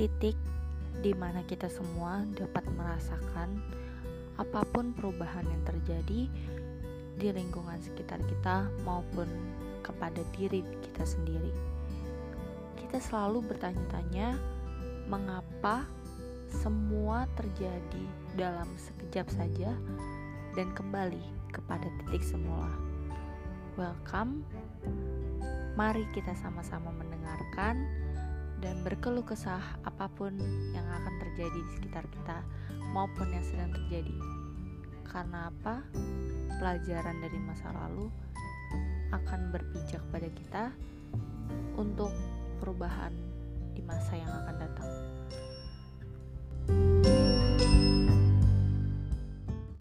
titik di mana kita semua dapat merasakan apa pun perubahan yang terjadi di lingkungan sekitar kita maupun kepada diri kita sendiri. Kita selalu bertanya-tanya mengapa semua terjadi dalam sekejap saja dan kembali kepada titik semula. Welcome. Mari kita sama-sama mendengarkan dan berkeluh kesah apa pun yang akan terjadi di sekitar kita maupun yang sedang terjadi. Karena apa? Pelajaran dari masa lalu akan berpijak pada kita untuk perubahan di masa yang akan datang.